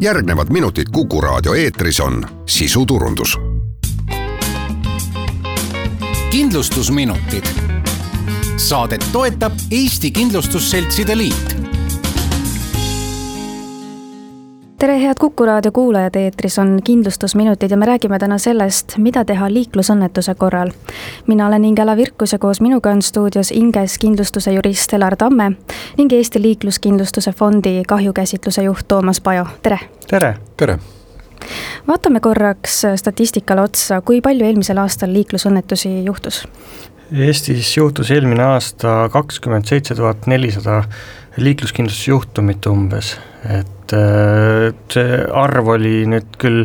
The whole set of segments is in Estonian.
järgnevad minutid Kuku raadio eetris on sisuturundus. kindlustusminutid. Saadet toetab Eesti Kindlustusseltside Liit tere, head Kuku raadio kuulajad, eetris on kindlustusminutid ja me räägime täna sellest, mida teha liiklusõnnetuse korral. mina olen Ingela Virkus ja koos minuga on stuudios Inges kindlustuse jurist Elar Tamme ning Eesti Liikluskindlustuse Fondi kahjukäsitluse juht Toomas Pajo, tere! tere! tere! vaatame korraks statistikale otsa, kui palju eelmisel aastal liiklusõnnetusi juhtus? Eestis juhtus eelmine aasta kakskümmend seitse tuhat nelisada liikluskindlustusjuhtumit umbes, et äh, see arv oli nüüd küll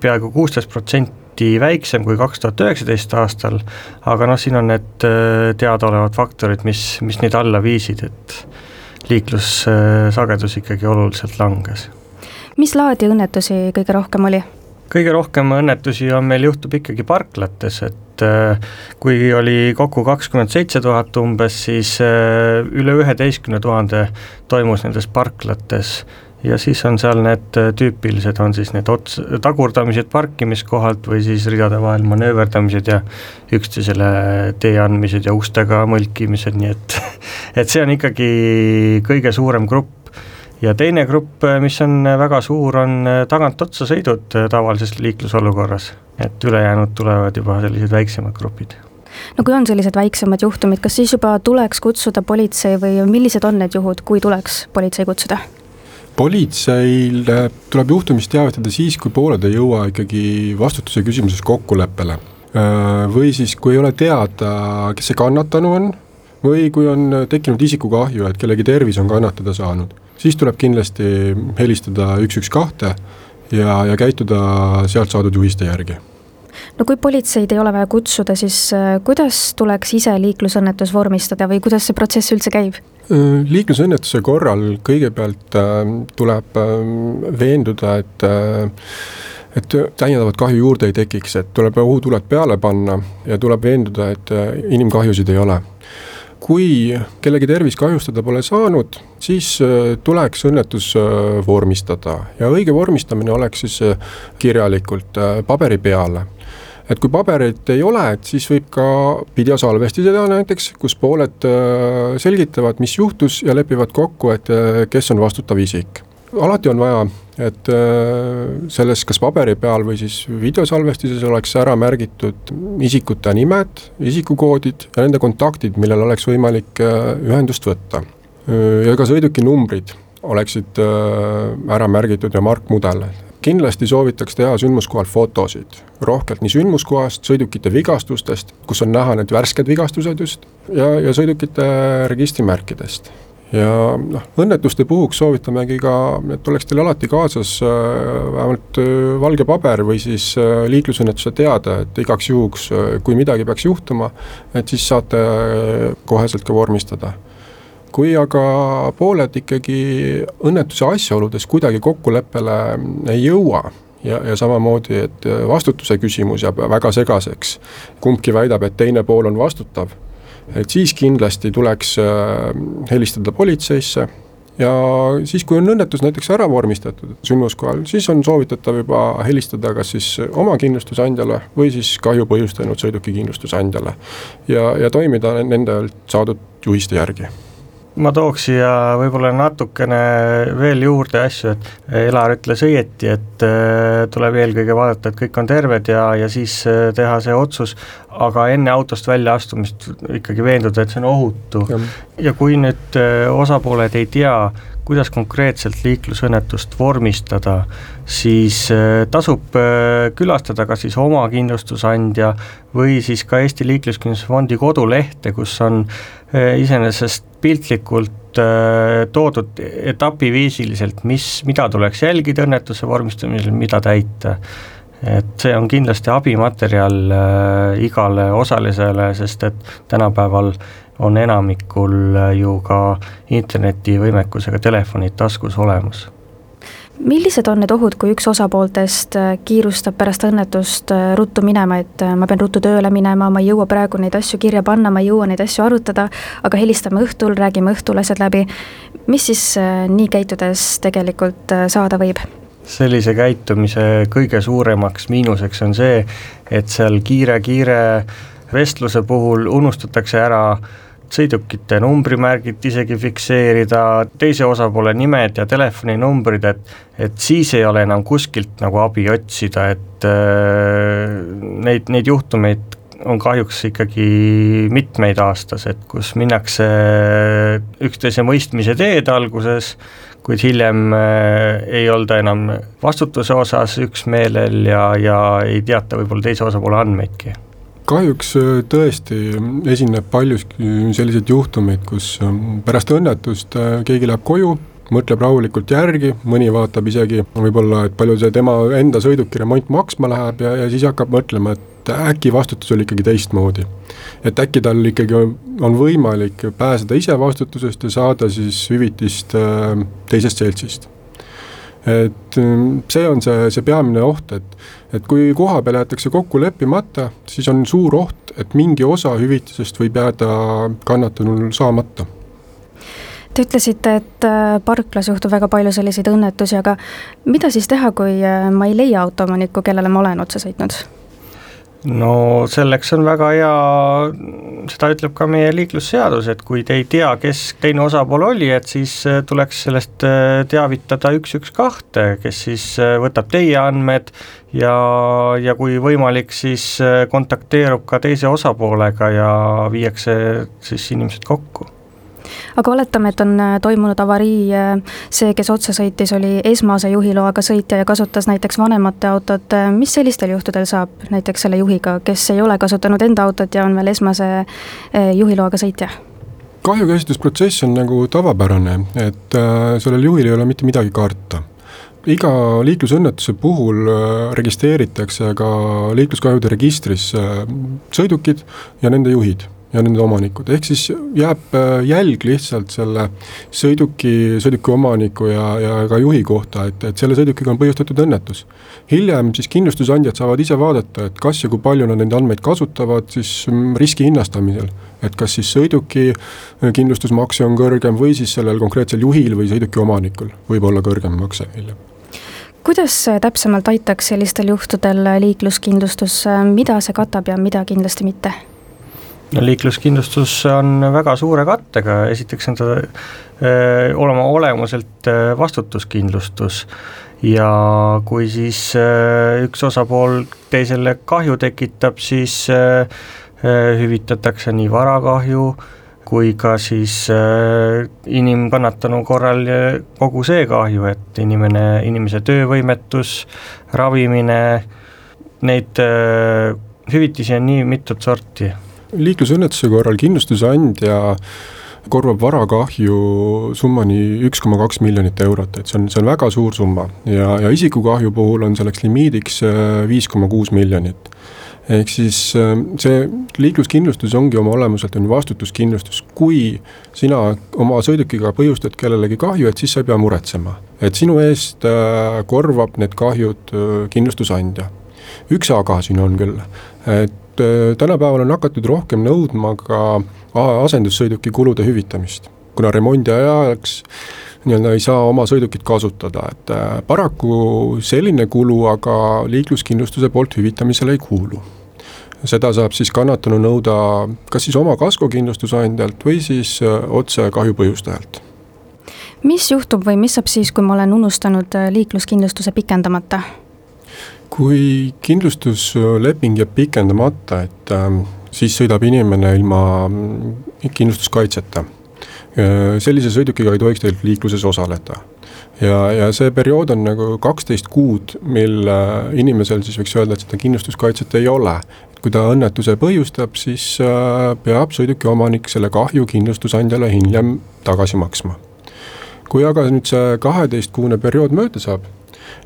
peaaegu kuusteist protsenti väiksem kui kaks tuhat üheksateist aastal, aga noh, siin on need äh, teadaolevad faktorid, mis, mis neid alla viisid, et liiklussagedus ikkagi oluliselt langes. mis laadi õnnetusi kõige rohkem oli? kõige rohkem õnnetusi on meil juhtub ikkagi parklates, et äh, kui oli kokku kakskümmend seitse tuhat umbes, siis äh, üle üheteistkümne tuhande toimus nendes parklates. Ja siis on seal need tüüpilised, on siis need ots-, tagurdamised parkimiskohalt või siis ridade vahel manööverdamised ja üksteisele tee andmised ja ustega mõlkimised, nii et et see on ikkagi kõige suurem grupp ja teine grupp, äh, mis on äh, väga suur, on äh, tagantotsa sõidud tavalises liiklusolukorras, et ülejäänud tulevad juba sellised väiksemad grupid no kui on sellised väiksemad juhtumid, kas siis juba tuleks kutsuda politsei või millised on need juhud, kui tuleks politsei kutsuda? politseil tuleb juhtumist teavitada siis, kui pooled ei jõua ikkagi vastutuse küsimuses kokkuleppele. või siis, kui ei ole teada, kes see kannatanu on või kui on tekkinud isikukahju, et kellegi tervis on kannatada saanud siis tuleb kindlasti helistada üks, üks, kahte ja, ja käituda sealt saadud juhiste järgi no kui politseid ei ole vaja kutsuda, siis äh, kuidas tuleks ise liiklusõnnetus vormistada või kuidas see protsess üldse käib? Äh, liiklusõnnetuse korral kõigepealt äh, tuleb veenduda, et et täiendavat kahju juurde ei tekiks, et tuleb ohutuled peale panna ja tuleb veenduda, et inimkahjusid ei ole kui kellegi tervis kahjustada pole saanud, siis äh, tuleks õnnetus äh, vormistada ja õige vormistamine oleks siis äh, kirjalikult paberi peale et kui paberit ei ole, et siis võib ka videosalvesti teha näiteks, kus pooled selgitavad, mis juhtus ja lepivad kokku, et kes on vastutav isik. alati on vaja et äh, selles kas paberi peal või siis videosalvestises oleks ära märgitud isikute nimed, isikukoodid ja nende kontaktid, millel oleks võimalik äh, ühendust võtta. Äh, ja ka sõiduki numbrid oleksid ära märgitud ja markmudel. kindlasti soovitaks teha sündmuskohal fotosid, rohkelt nii sündmuskohast, sõidukite vigastustest, kus on näha need värsked vigastused just, ja, ja sõidukite registrimärkidest ja noh, õnnetuste puhuks soovitamegi ka, et oleks teil alati kaasas äh, vähemalt äh, valge paber või siis äh, liiklusõnnetuse teade, et igaks juhuks, kui midagi peaks juhtuma, et siis saate koheselt ka vormistada. Kui aga pooled ikkagi õnnetuse asjaoludes kuidagi kokkuleppele ei jõua ja, ja samamoodi, et vastutuse küsimus jääb väga segaseks, kumbki väidab, et teine pool on vastutav et siis kindlasti tuleks äh, helistada politseisse ja siis, kui on õnnetus näiteks ära vormistatud sündmuskohal, siis on soovitatav juba helistada kas siis oma kindlustusandjale või siis kahju põhjustanud sõiduki kindlustusandjale. ja, ja toimida nendelt saadud juhiste järgi ma tooks siia võib-olla natukene veel juurde asju, et Elar ütles õieti, et äh, tuleb eelkõige vaadata, et kõik on terved ja, ja siis äh, teha see otsus, aga enne autost väljaastumist ikkagi veenduda, et see on ohutu. ja kui nüüd osapooled ei tea, kuidas konkreetselt liiklusõnnetust vormistada, siis tasub külastada kas siis oma kindlustusandja või siis ka Eesti Liikluskindlustusfondi kodulehte, kus on iseenesest piltlikult äh, toodud etapiviisiliselt, mis, mida tuleks jälgida õnnetuse vormistamisel, mida täita. et see on kindlasti abimaterjal äh, igale osalisele, sest et tänapäeval on enamikul äh, ju ka internetivõimekusega telefonid taskus olemas millised on need ohud, kui üks osapooltest äh, kiirustab pärast õnnetust äh, ruttu minema, et äh, ma pean ruttu tööle minema, ma ei jõua praegu neid asju kirja panna, ma ei jõua neid asju arutada, aga helistame õhtul, räägime õhtul asjad läbi. mis siis nii käitudes tegelikult saada võib? sellise käitumise kõige suuremaks miinuseks on see, et seal kiire-kiire vestluse puhul unustatakse ära sõidukite numbrimärgid isegi fikseerida, teise osapoole nimed ja telefoninumbrid, et et siis ei ole enam kuskilt nagu abi otsida, et äh, neid, neid juhtumeid on kahjuks ikkagi mitmeid aastas, et kus minnakse üksteise mõistmise teed alguses, kuid hiljem äh, ei olda enam vastutuse osas üksmeelel ja, ja ei teata võib-olla teise osapoole andmeidki kahjuks äh, tõesti esineb paljuski selliseid juhtumeid, kus ähm, pärast õnnetust äh, keegi läheb koju, mõtleb rahulikult järgi, mõni vaatab isegi võib-olla, et palju see tema enda sõiduki remont maksma läheb ja, ja siis hakkab mõtlema, et äkki vastutus oli ikkagi teistmoodi. et äkki tal ikkagi on, on võimalik pääseda ise vastutusest ja saada siis hüvitist äh, teisest seltsist. Et äh, see on see, see peamine oht, et, et kui koha peal jäetakse kokku leppimata, siis on suur oht, et mingi osa hüvitisest võib jääda kannatanul saamata Te ütlesite, et äh, parklas juhtub väga palju selliseid õnnetusi, aga mida siis teha, kui ma ei leia autoomanikku, kellele ma olen otsa sõitnud? No selleks on väga hea, seda ütleb ka meie liiklusseadus, et kui te ei tea, kes teine osapool oli, et siis äh, tuleks sellest äh, teavitada üks, üks, kahte, kes siis äh, võtab teie andmed ja, ja kui võimalik, siis kontakteerub ka teise osapoolega ja viiakse siis inimesed kokku aga oletame, et on äh, toimunud avarii, äh, see, kes otsa sõitis, oli esmase juhiloaga sõitja ja kasutas näiteks vanemate autot, äh, mis sellistel juhtudel saab näiteks selle juhiga, kes ei ole kasutanud enda autot ja on veel esmase juhiloaga sõitja? kahjukäsitusprotsess on nagu tavapärane, et sellel juhil ei ole mitte midagi karta iga liiklusõnnetuse puhul registreeritakse ka liikluskahjude registris sõidukid ja nende juhid ja nende omanikud, ehk siis jääb äh, jälg lihtsalt selle sõiduki, sõiduki omaniku ja, ja ka juhi kohta, et, et selle sõidukiga on põhjustatud õnnetus. hiljem siis kindlustusandjad saavad ise vaadata, et kas ja kui palju nad neid andmeid kasutavad siis mm, riski hinnastamisel. et kas siis sõiduki äh, kindlustusmakse on kõrgem või siis sellel konkreetsel juhil või sõiduki omanikul võib olla kõrgem makse hiljem kuidas täpsemalt aitaks sellistel juhtudel liikluskindlustus, mida see katab ja mida kindlasti mitte? Liikluskindlustus on väga suure kattega, esiteks on ta öö, olema olemuselt vastutuskindlustus. Ja kui siis öö, üks osapool teisele kahju tekitab, siis öö, hüvitatakse nii varakahju kui ka siis inimkannatanu korral kogu see kahju, et inimene, inimese töövõimetus, ravimine, neid hüvitisi on nii mitut sorti liiklusõnnetuse korral kindlustusandja korvab varakahju summani üks koma kaks miljonit eurot, et see on, see on väga suur summa. Ja, ja isikukahju puhul on selleks limiidiks äh, viis koma kuus miljonit. ehk siis äh, see liikluskindlustus ongi oma olemuselt on ju vastutuskindlustus, kui sina oma sõidukiga põhjustad kellelegi kahju, et siis sa ei pea muretsema, et sinu eest äh, korvab need kahjud kindlustusandja. Üks aga siin on küll, et et äh, tänapäeval on hakatud rohkem nõudma ka asendussõiduki kulude hüvitamist, kuna remondi ajaks nii-öelda ei saa oma sõidukit kasutada, et äh, paraku selline kulu aga liikluskindlustuse poolt hüvitamisele ei kuulu seda saab siis kannatanu nõuda kas siis oma kaskokindlustusandjalt või siis äh, otse kahju põhjustajalt. mis juhtub või mis saab siis, kui ma olen unustanud liikluskindlustuse pikendamata? Kui kindlustusleping jääb pikendamata, et äh, siis sõidab inimene ilma mm, kindlustuskaitseta. Sellise sõidukiga ei tohiks tegelikult liikluses osaleda. ja, ja see periood on nagu kaksteist kuud, mil äh, inimesel siis võiks öelda, et seda kindlustuskaitset ei ole. kui ta õnnetuse põhjustab, siis äh, peab sõiduki omanik selle kahju kindlustusandjale hiljem tagasi maksma. kui aga nüüd see kaheteistkuune periood mööda saab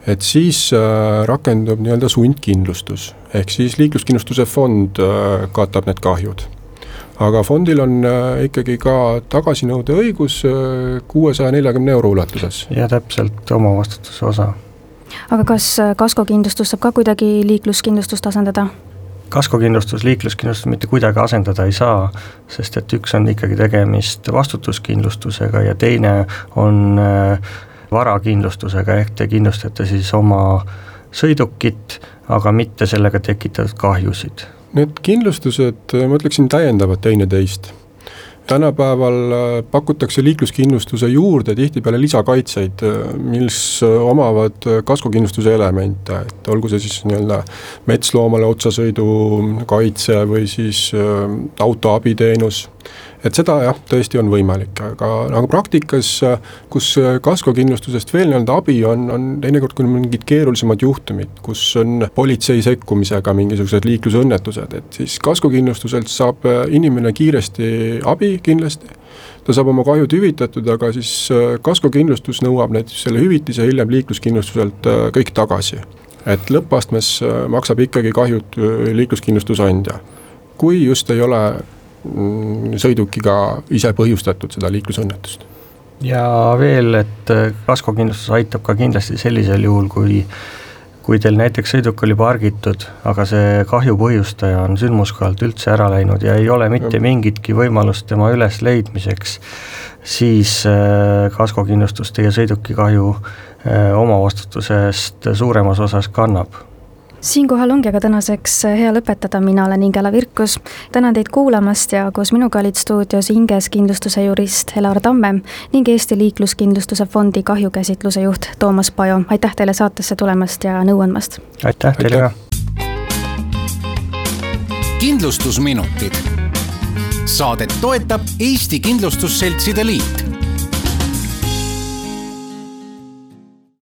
et siis äh, rakendub nii-öelda sundkindlustus, ehk siis liikluskindlustuse fond äh, katab need kahjud. aga fondil on äh, ikkagi ka tagasinõudeõigus kuuesaja neljakümne euro ulatuses. ja täpselt omavastutuse osa. aga kas kaskokindlustus saab ka kuidagi liikluskindlustust asendada? kaskokindlustus liikluskindlustust mitte kuidagi asendada ei saa, sest et üks on ikkagi tegemist vastutuskindlustusega ja teine on äh, varakindlustusega, ehk te kindlustate siis oma sõidukit, aga mitte sellega tekitatud kahjusid. Need kindlustused, ma ütleksin, täiendavad teineteist tänapäeval äh, pakutakse liikluskindlustuse juurde tihtipeale lisakaitseid, äh, mis äh, omavad kaskokindlustuse elemente, et olgu see siis nii-öelda metsloomale otsasõidu kaitse või siis auto abiteenus et seda jah, tõesti on võimalik, aga nagu praktikas, kus kaskokindlustusest veel nii-öelda abi on, on teinekord, kui on mingid keerulisemad juhtumid, kus on politsei sekkumisega mingisugused liiklusõnnetused, et siis kaskokindlustuselt saab inimene kiiresti abi kindlasti ta saab oma kahjud hüvitatud, aga siis kaskokindlustus nõuab näiteks selle hüvitise hiljem liikluskindlustuselt kõik tagasi. et lõppastmes maksab ikkagi kahjud liikluskindlustusandja. kui just ei ole sõidukiga ise põhjustatud seda liiklusõnnetust. ja veel, et äh, kaskokindlustus aitab ka kindlasti sellisel juhul, kui kui teil näiteks sõiduk oli pargitud, aga see kahju põhjustaja on sündmuskohalt üldse ära läinud ja ei ole mitte mingitki võimalust tema ülesleidmiseks, siis äh, kaskokindlustus teie sõiduki kahju äh, omavastutusest suuremas osas kannab siinkohal ongi aga tänaseks hea lõpetada, mina olen Ingela Virkus. tänan teid kuulamast ja koos minuga olid stuudios Inges kindlustuse jurist Helar Tamme ning Eesti Liikluskindlustuse Fondi kahjukäsitluse juht Toomas Pajo. aitäh teile saatesse tulemast ja nõu andmast. aitäh teile ka. kindlustusminutid. saadet toetab Eesti Kindlustusseltside Liit